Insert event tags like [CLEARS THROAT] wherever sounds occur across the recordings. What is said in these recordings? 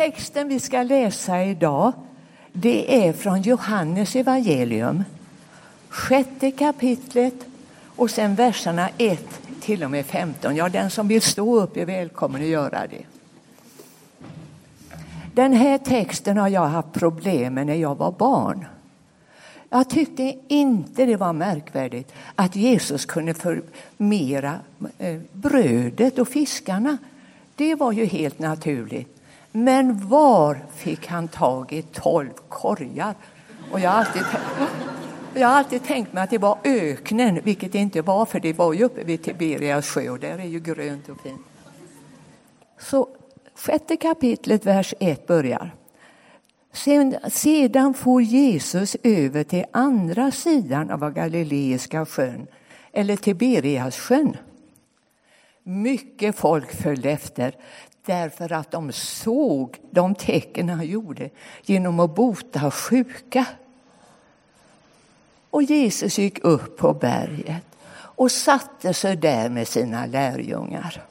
Texten vi ska läsa idag det är från Johannes evangelium, sjätte kapitlet och sen verserna 1 till och med 15. Ja, den som vill stå upp är välkommen att göra det. Den här texten har jag haft problem med när jag var barn. Jag tyckte inte det var märkvärdigt att Jesus kunde förmera eh, brödet och fiskarna. Det var ju helt naturligt. Men var fick han tag i tolv korgar? Och jag har alltid, jag har alltid tänkt mig att det var öknen, vilket det inte var, för det var ju uppe vid Tiberias sjö och där är ju grönt och fint. Så sjätte kapitlet, vers 1 börjar. Sedan for Jesus över till andra sidan av Galileiska sjön, eller Tiberias sjön. Mycket folk följde efter därför att de såg de tecken han gjorde genom att bota sjuka. Och Jesus gick upp på berget och satte sig där med sina lärjungar.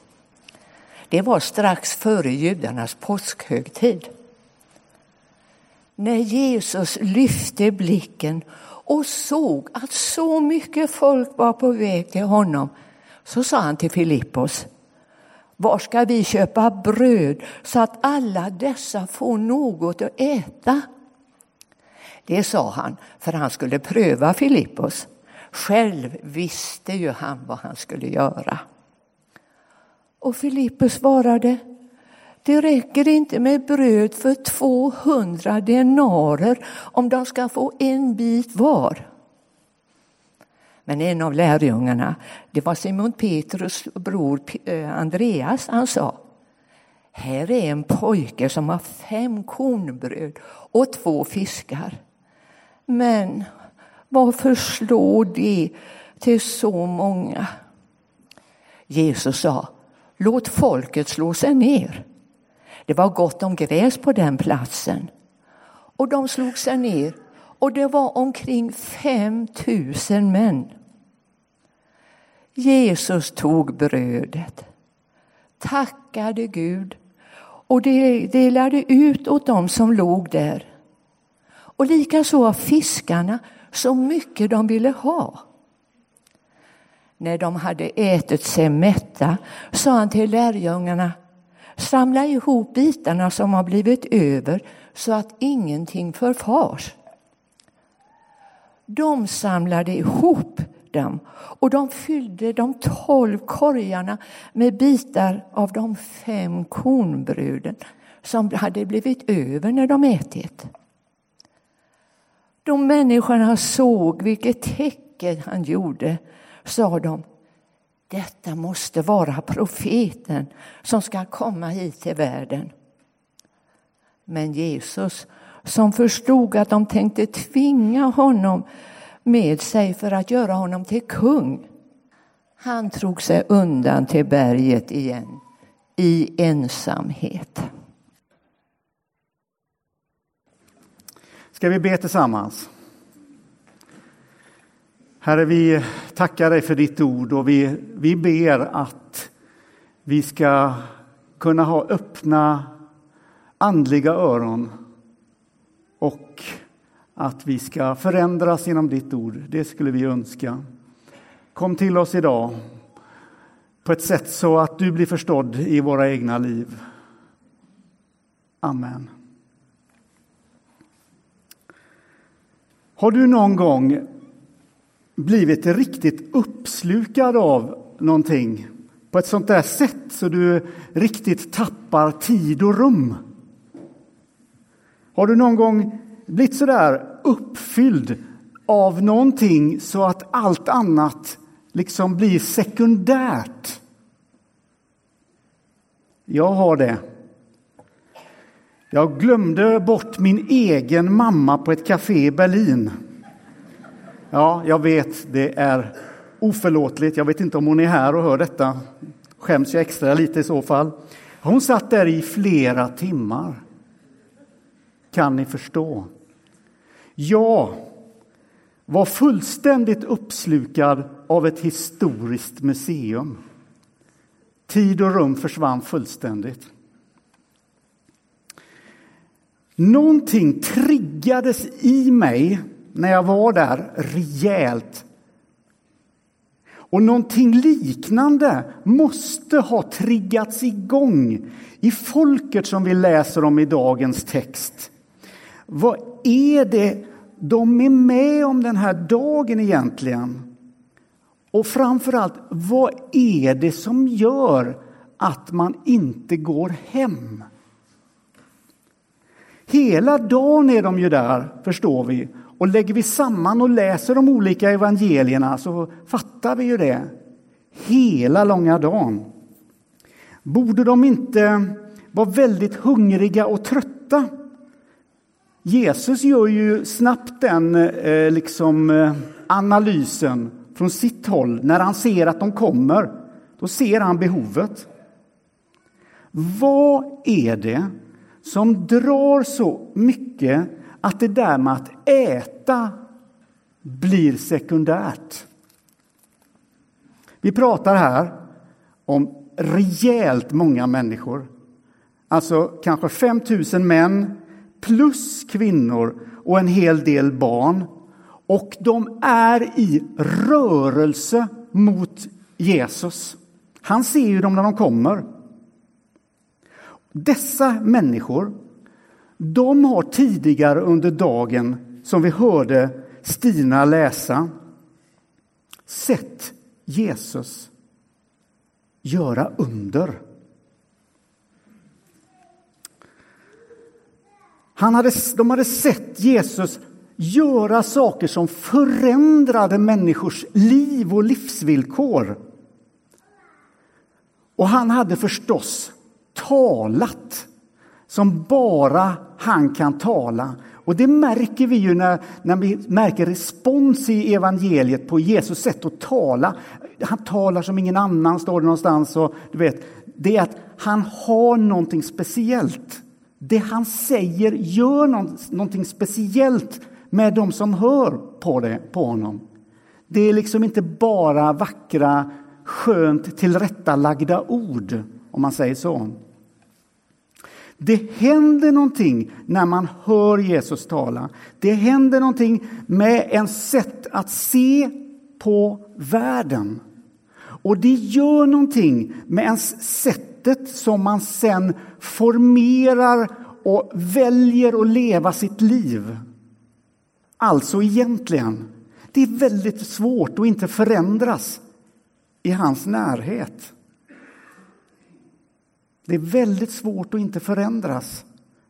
Det var strax före judarnas påskhögtid. När Jesus lyfte blicken och såg att så mycket folk var på väg till honom så sa han till Filippos var ska vi köpa bröd så att alla dessa får något att äta? Det sa han för han skulle pröva Filippos. Själv visste ju han vad han skulle göra. Och Filippos svarade, det räcker inte med bröd för 200 denarer om de ska få en bit var. Men en av lärjungarna, det var Simon Petrus bror eh, Andreas, han sa här är en pojke som har fem kornbröd och två fiskar. Men varför slår det till så många? Jesus sa, låt folket slå sig ner. Det var gott om gräs på den platsen. Och de slog sig ner och det var omkring 5 000 män. Jesus tog brödet, tackade Gud och delade ut åt dem som låg där. Och likaså av fiskarna så mycket de ville ha. När de hade ätit sig mätta sa han till lärjungarna samla ihop bitarna som har blivit över så att ingenting förfars. De samlade ihop dem och de fyllde de tolv korgarna med bitar av de fem kornbröden som hade blivit över när de ätit. Då människorna såg vilket tecken han gjorde, sa de. Detta måste vara profeten som ska komma hit till världen. Men Jesus, som förstod att de tänkte tvinga honom med sig för att göra honom till kung. Han drog sig undan till berget igen i ensamhet. Ska vi be tillsammans? Herre, vi tackar dig för ditt ord och vi, vi ber att vi ska kunna ha öppna andliga öron och att vi ska förändras genom ditt ord. Det skulle vi önska. Kom till oss idag på ett sätt så att du blir förstådd i våra egna liv. Amen. Har du någon gång blivit riktigt uppslukad av någonting på ett sånt där sätt så du riktigt tappar tid och rum? Har du någon gång blivit så där uppfylld av någonting så att allt annat liksom blir sekundärt. Jag har det. Jag glömde bort min egen mamma på ett café i Berlin. Ja, jag vet, det är oförlåtligt. Jag vet inte om hon är här och hör detta. Skäms jag extra lite i så fall. Hon satt där i flera timmar. Kan ni förstå? Jag var fullständigt uppslukad av ett historiskt museum. Tid och rum försvann fullständigt. Någonting triggades i mig när jag var där rejält. Och någonting liknande måste ha triggats igång i folket som vi läser om i dagens text. Vad är det de är med om den här dagen egentligen? Och framförallt, vad är det som gör att man inte går hem? Hela dagen är de ju där, förstår vi. Och lägger vi samman och läser de olika evangelierna så fattar vi ju det. Hela långa dagen. Borde de inte vara väldigt hungriga och trötta? Jesus gör ju snabbt den eh, liksom, eh, analysen från sitt håll. När han ser att de kommer, då ser han behovet. Vad är det som drar så mycket att det där med att äta blir sekundärt? Vi pratar här om rejält många människor. Alltså kanske 5 000 män plus kvinnor och en hel del barn. Och de är i rörelse mot Jesus. Han ser ju dem när de kommer. Dessa människor, de har tidigare under dagen, som vi hörde Stina läsa, sett Jesus göra under. Han hade, de hade sett Jesus göra saker som förändrade människors liv och livsvillkor. Och han hade förstås talat som bara han kan tala. Och det märker vi ju när, när vi märker respons i evangeliet på Jesus sätt att tala. Han talar som ingen annan, står det någonstans. Och, du vet, det är att han har någonting speciellt. Det han säger gör någonting speciellt med de som hör på, det, på honom. Det är liksom inte bara vackra, skönt tillrättalagda ord, om man säger så. Det händer någonting när man hör Jesus tala. Det händer någonting med en sätt att se på världen. Och det gör någonting med ens sätt sättet som man sen formerar och väljer att leva sitt liv. Alltså egentligen, det är väldigt svårt att inte förändras i hans närhet. Det är väldigt svårt att inte förändras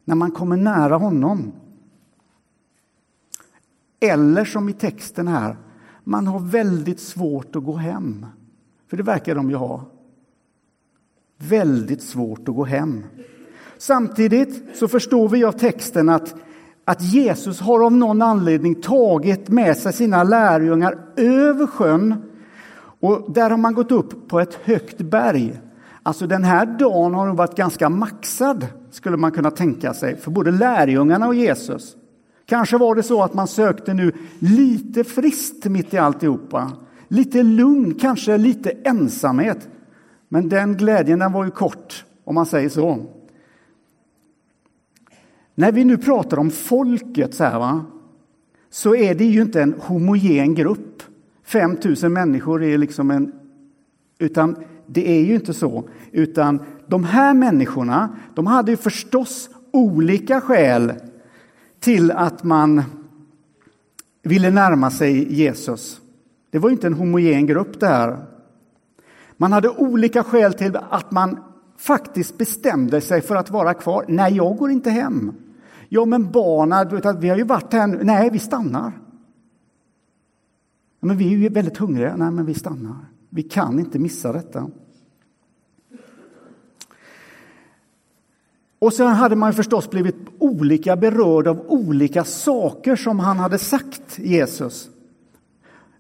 när man kommer nära honom. Eller som i texten här, man har väldigt svårt att gå hem. För det verkar de ju ha. Väldigt svårt att gå hem. Samtidigt så förstår vi av texten att, att Jesus har av någon anledning tagit med sig sina lärjungar över sjön. Och där har man gått upp på ett högt berg. Alltså den här dagen har nog varit ganska maxad, skulle man kunna tänka sig, för både lärjungarna och Jesus. Kanske var det så att man sökte nu lite frist mitt i alltihopa. Lite lugn, kanske lite ensamhet. Men den glädjen den var ju kort, om man säger så. När vi nu pratar om folket så, här, va, så är det ju inte en homogen grupp. 5 000 människor är liksom en... Utan det är ju inte så. Utan de här människorna, de hade ju förstås olika skäl till att man ville närma sig Jesus. Det var inte en homogen grupp det här. Man hade olika skäl till att man faktiskt bestämde sig för att vara kvar. Nej, jag går inte hem. Ja, men barnen, vi har ju varit här nu. Nej, vi stannar. Men vi är ju väldigt hungriga. Nej, men vi stannar. Vi kan inte missa detta. Och sen hade man förstås blivit olika berörd av olika saker som han hade sagt, Jesus.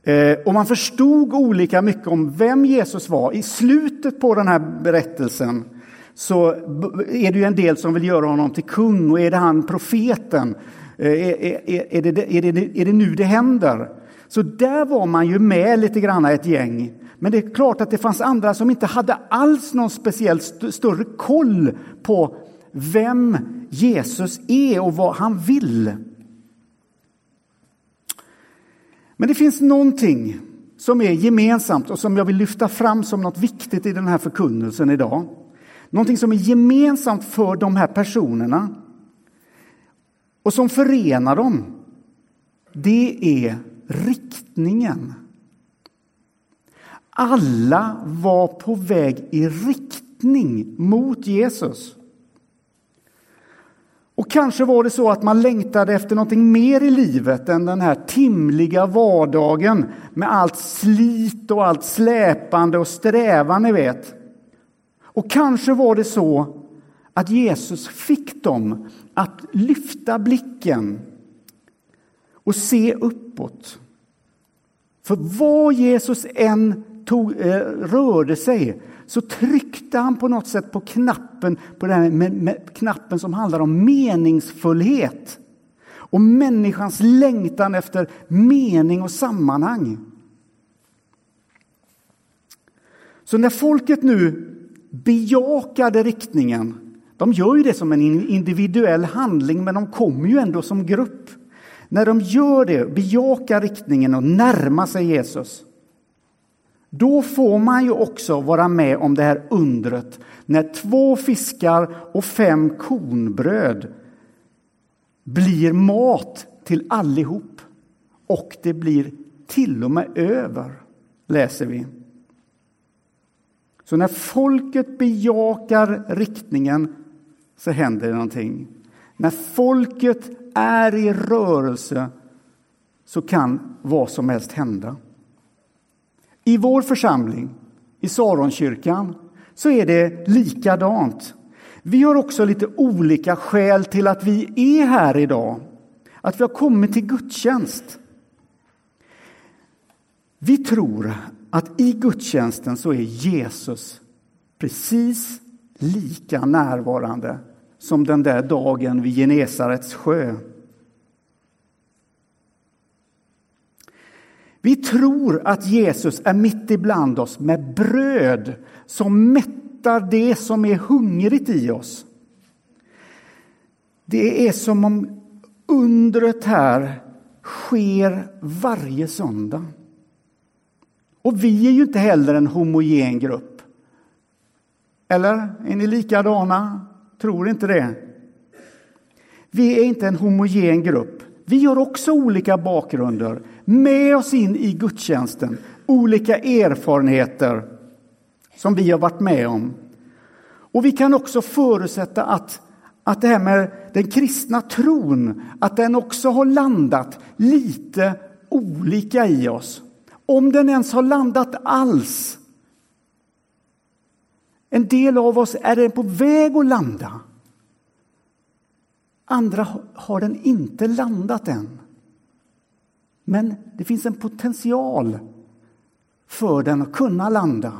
Eh, och man förstod olika mycket om vem Jesus var. I slutet på den här berättelsen så är det ju en del som vill göra honom till kung och är det han profeten? Eh, är, är, är, det, är, det, är det nu det händer? Så där var man ju med lite grann ett gäng. Men det är klart att det fanns andra som inte hade alls någon speciellt st större koll på vem Jesus är och vad han vill. Men det finns någonting som är gemensamt och som jag vill lyfta fram som något viktigt i den här förkunnelsen idag. Någonting som är gemensamt för de här personerna och som förenar dem. Det är riktningen. Alla var på väg i riktning mot Jesus. Och kanske var det så att man längtade efter någonting mer i livet än den här timliga vardagen med allt slit och allt släpande och strävan, ni vet. Och kanske var det så att Jesus fick dem att lyfta blicken och se uppåt. För vad Jesus än tog, eh, rörde sig så tryckte han på något sätt på knappen, på den med, med, knappen som handlar om meningsfullhet och människans längtan efter mening och sammanhang. Så när folket nu bejakade riktningen, de gör ju det som en individuell handling men de kommer ju ändå som grupp. När de gör det, bejakar riktningen och närmar sig Jesus då får man ju också vara med om det här undret när två fiskar och fem kornbröd blir mat till allihop. Och det blir till och med över, läser vi. Så när folket bejakar riktningen så händer det någonting. När folket är i rörelse så kan vad som helst hända. I vår församling, i Saronkyrkan, så är det likadant. Vi har också lite olika skäl till att vi är här idag. Att vi har kommit till gudstjänst. Vi tror att i gudstjänsten så är Jesus precis lika närvarande som den där dagen vid Genesarets sjö. Vi tror att Jesus är mitt ibland oss med bröd som mättar det som är hungrigt i oss. Det är som om undret här sker varje söndag. Och vi är ju inte heller en homogen grupp. Eller? Är ni likadana? Tror inte det. Vi är inte en homogen grupp. Vi har också olika bakgrunder med oss in i gudstjänsten, olika erfarenheter som vi har varit med om. Och vi kan också förutsätta att, att det här med den kristna tron, att den också har landat lite olika i oss. Om den ens har landat alls. En del av oss är den på väg att landa. Andra har den inte landat än. Men det finns en potential för den att kunna landa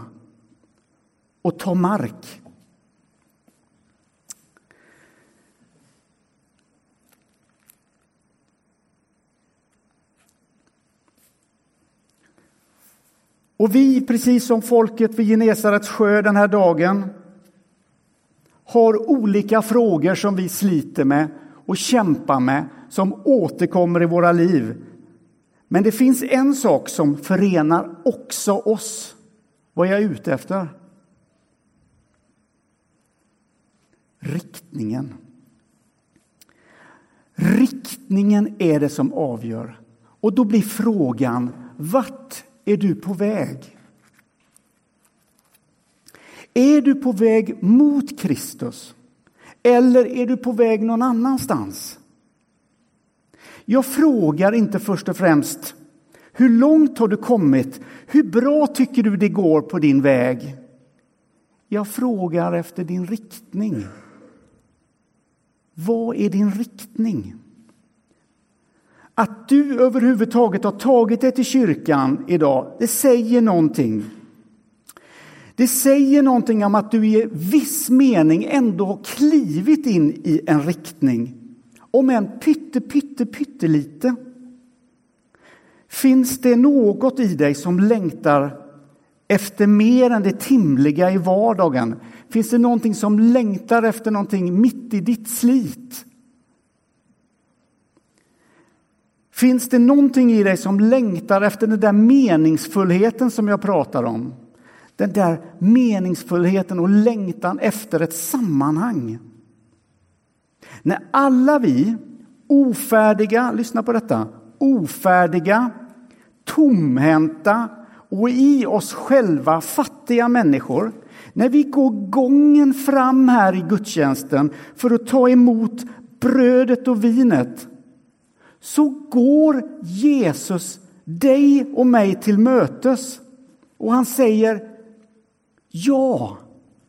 och ta mark. Och vi, precis som folket vid Genesarets sjö den här dagen, har olika frågor som vi sliter med och kämpar med, som återkommer i våra liv. Men det finns en sak som förenar också oss. Vad är jag ute efter? Riktningen. Riktningen är det som avgör. Och då blir frågan, vart är du på väg? Är du på väg mot Kristus? Eller är du på väg någon annanstans? Jag frågar inte först och främst hur långt har du kommit? Hur bra tycker du det går på din väg? Jag frågar efter din riktning. Vad är din riktning? Att du överhuvudtaget har tagit dig till kyrkan idag, det säger någonting. Det säger någonting om att du i viss mening ändå har klivit in i en riktning. Om än pytte, pytte, pyttelite. Finns det något i dig som längtar efter mer än det timliga i vardagen? Finns det någonting som längtar efter någonting mitt i ditt slit? Finns det någonting i dig som längtar efter den där meningsfullheten som jag pratar om? Den där meningsfullheten och längtan efter ett sammanhang. När alla vi ofärdiga, lyssna på detta, ofärdiga, tomhänta och i oss själva fattiga människor, när vi går gången fram här i gudstjänsten för att ta emot brödet och vinet, så går Jesus dig och mig till mötes. Och han säger, jag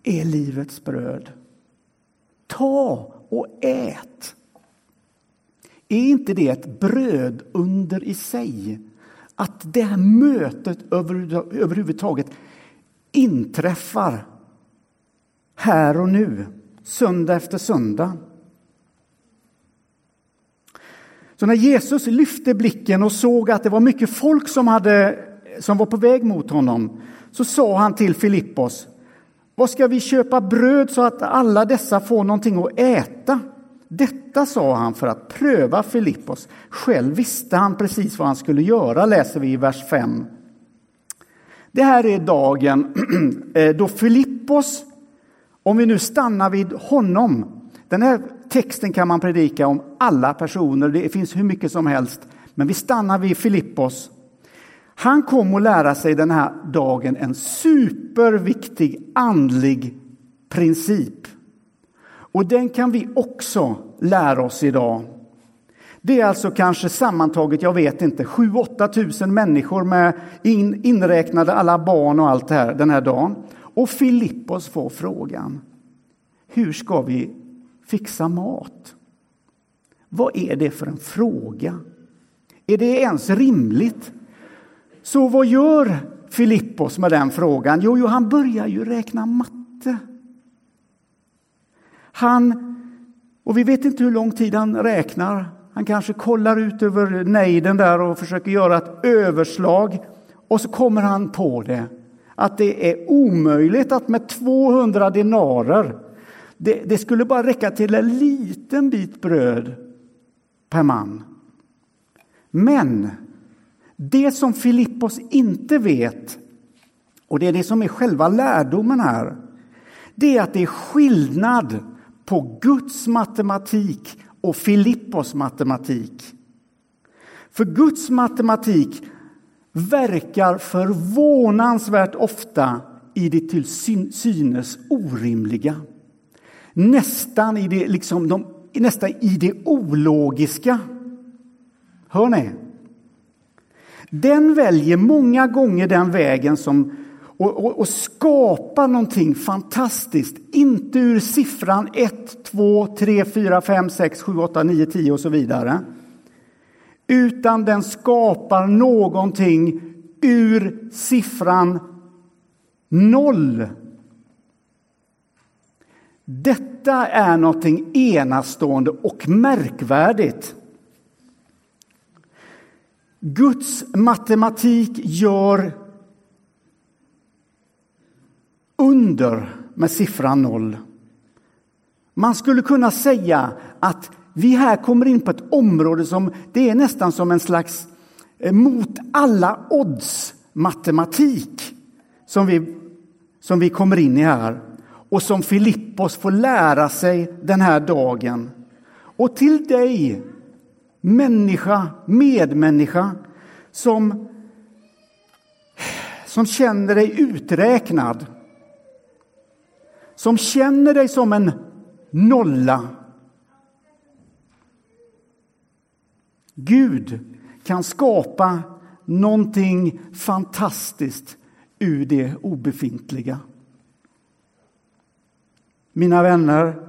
är livets bröd. Ta och ät. Är inte det ett bröd under i sig? Att det här mötet överhuvudtaget inträffar här och nu, söndag efter söndag. Så när Jesus lyfte blicken och såg att det var mycket folk som, hade, som var på väg mot honom så sa han till Filippos Vad ska vi köpa bröd så att alla dessa får någonting att äta? Detta sa han för att pröva Filippos. Själv visste han precis vad han skulle göra, läser vi i vers 5. Det här är dagen [CLEARS THROAT] eh, då Filippos, om vi nu stannar vid honom, den här texten kan man predika om alla personer, det finns hur mycket som helst, men vi stannar vid Filippos. Han kom att lära sig den här dagen en superviktig andlig princip. Och den kan vi också lära oss idag. Det är alltså kanske sammantaget, jag vet inte, 7-8 tusen människor med in, inräknade alla barn och allt det här den här dagen. Och Filippos får frågan, hur ska vi fixa mat? Vad är det för en fråga? Är det ens rimligt? Så vad gör Filippos med den frågan? Jo, jo han börjar ju räkna matte. Han, och vi vet inte hur lång tid han räknar. Han kanske kollar ut över nejden där och försöker göra ett överslag. Och så kommer han på det, att det är omöjligt att med 200 denarer, det, det skulle bara räcka till en liten bit bröd per man. Men det som Filippos inte vet, och det är det som är själva lärdomen här, det är att det är skillnad på Guds matematik och Filippos matematik. För Guds matematik verkar förvånansvärt ofta i det till synes orimliga. Nästan i det, liksom de, nästan i det ologiska. Hör ni? Den väljer många gånger den vägen som och, och, och skapar någonting fantastiskt. Inte ur siffran 1, 2, 3, 4, 5, 6, 7, 8, 9, 10 och så vidare. Utan den skapar någonting ur siffran 0. Detta är någonting enastående och märkvärdigt. Guds matematik gör under med siffran noll. Man skulle kunna säga att vi här kommer in på ett område som det är nästan som en slags eh, mot alla odds matematik som vi, som vi kommer in i här och som Filippos får lära sig den här dagen. Och till dig, människa, medmänniska, som, som känner dig uträknad som känner dig som en nolla. Gud kan skapa någonting fantastiskt ur det obefintliga. Mina vänner,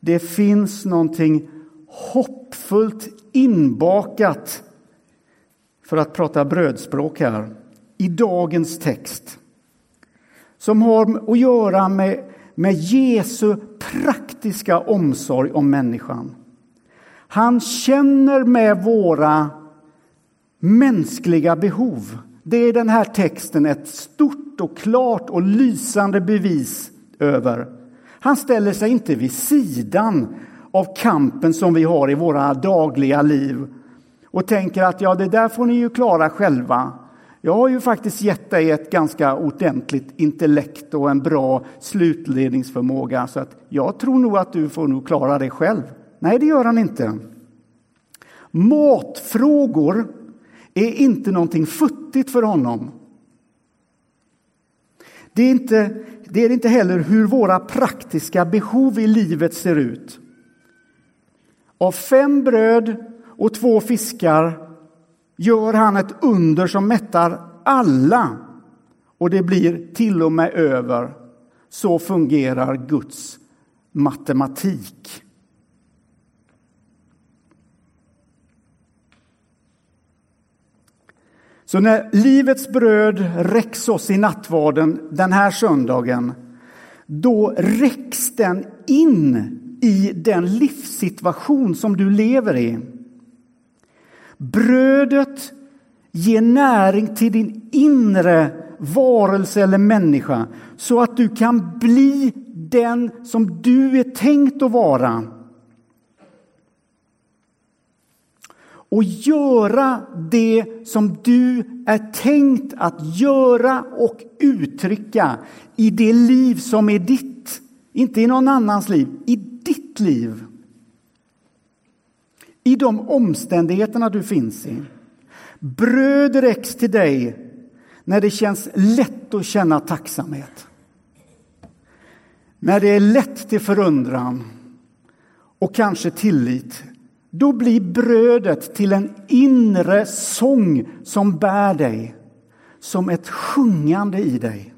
det finns någonting hoppfullt inbakat, för att prata brödspråk här, i dagens text som har att göra med med Jesu praktiska omsorg om människan. Han känner med våra mänskliga behov. Det är den här texten ett stort och klart och lysande bevis över. Han ställer sig inte vid sidan av kampen som vi har i våra dagliga liv och tänker att ja, det där får ni ju klara själva. Jag har ju faktiskt gett dig ett ganska ordentligt intellekt och en bra slutledningsförmåga så att jag tror nog att du får nog klara det själv. Nej, det gör han inte. Matfrågor är inte någonting futtigt för honom. Det är, inte, det är inte heller hur våra praktiska behov i livet ser ut. Av fem bröd och två fiskar gör han ett under som mättar alla och det blir till och med över. Så fungerar Guds matematik. Så när livets bröd räcks oss i nattvarden den här söndagen, då räcks den in i den livssituation som du lever i. Brödet ger näring till din inre varelse eller människa så att du kan bli den som du är tänkt att vara. Och göra det som du är tänkt att göra och uttrycka i det liv som är ditt. Inte i någon annans liv, i ditt liv. I de omständigheterna du finns i. Bröd räcks till dig när det känns lätt att känna tacksamhet. När det är lätt till förundran och kanske tillit. Då blir brödet till en inre sång som bär dig, som ett sjungande i dig.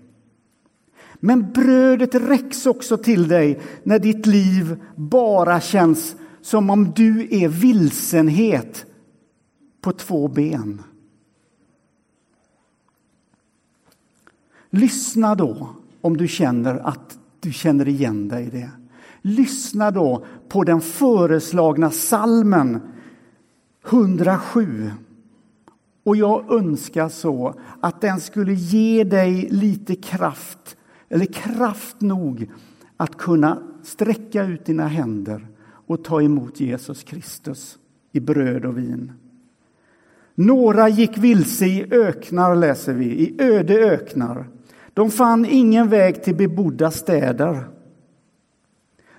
Men brödet räcks också till dig när ditt liv bara känns som om du är vilsenhet på två ben. Lyssna då om du känner att du känner igen dig i det. Lyssna då på den föreslagna salmen 107. Och jag önskar så att den skulle ge dig lite kraft, eller kraft nog att kunna sträcka ut dina händer och ta emot Jesus Kristus i bröd och vin. Några gick vilse i öknar, läser vi, i öde öknar. De fann ingen väg till bebodda städer.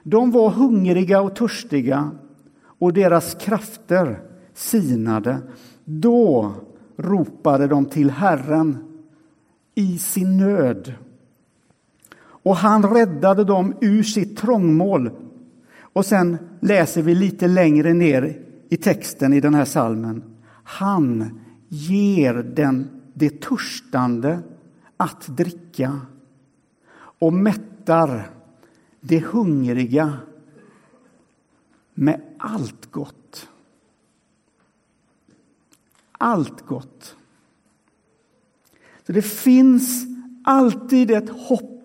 De var hungriga och törstiga och deras krafter sinade. Då ropade de till Herren i sin nöd. Och han räddade dem ur sitt trångmål. Och sen läser vi lite längre ner i texten i den här salmen. Han ger den det törstande att dricka och mättar det hungriga med allt gott. Allt gott. Så det finns alltid ett hopp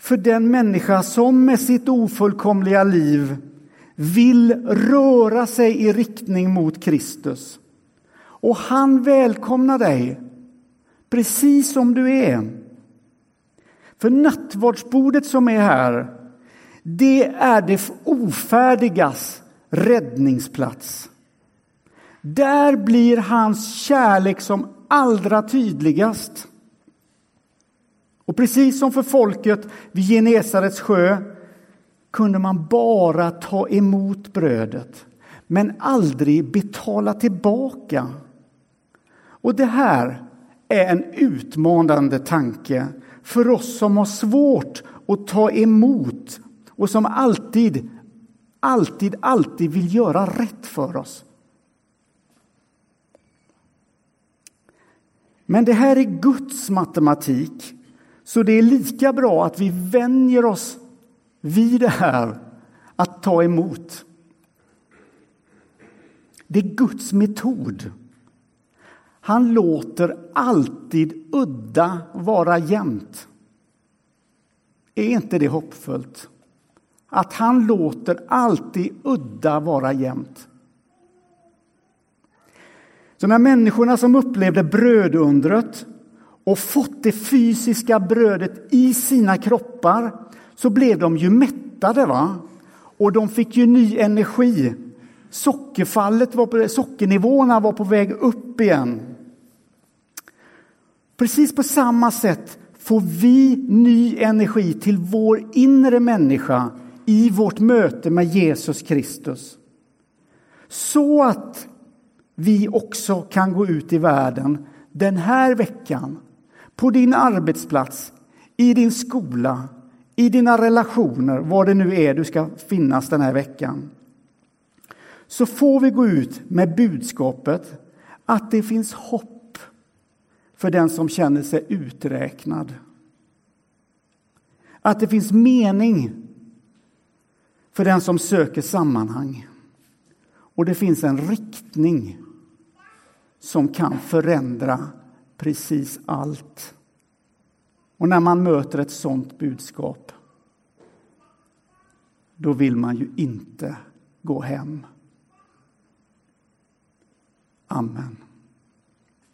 för den människa som med sitt ofullkomliga liv vill röra sig i riktning mot Kristus. Och han välkomnar dig precis som du är. För nattvardsbordet som är här, det är det ofärdigas räddningsplats. Där blir hans kärlek som allra tydligast. Och precis som för folket vid Genesarets sjö kunde man bara ta emot brödet men aldrig betala tillbaka. Och det här är en utmanande tanke för oss som har svårt att ta emot och som alltid, alltid, alltid vill göra rätt för oss. Men det här är Guds matematik, så det är lika bra att vi vänjer oss vid det här att ta emot. Det är Guds metod. Han låter alltid udda vara jämnt. Är inte det hoppfullt? Att han låter alltid udda vara jämnt. Så när människorna som upplevde brödundret och fått det fysiska brödet i sina kroppar så blev de ju mättade. va? Och de fick ju ny energi. Sockerfallet var på, sockernivåerna var på väg upp igen. Precis på samma sätt får vi ny energi till vår inre människa i vårt möte med Jesus Kristus. Så att vi också kan gå ut i världen den här veckan, på din arbetsplats, i din skola, i dina relationer, var det nu är du ska finnas den här veckan. Så får vi gå ut med budskapet att det finns hopp för den som känner sig uträknad. Att det finns mening för den som söker sammanhang. Och det finns en riktning som kan förändra precis allt. Och när man möter ett sådant budskap då vill man ju inte gå hem. Amen.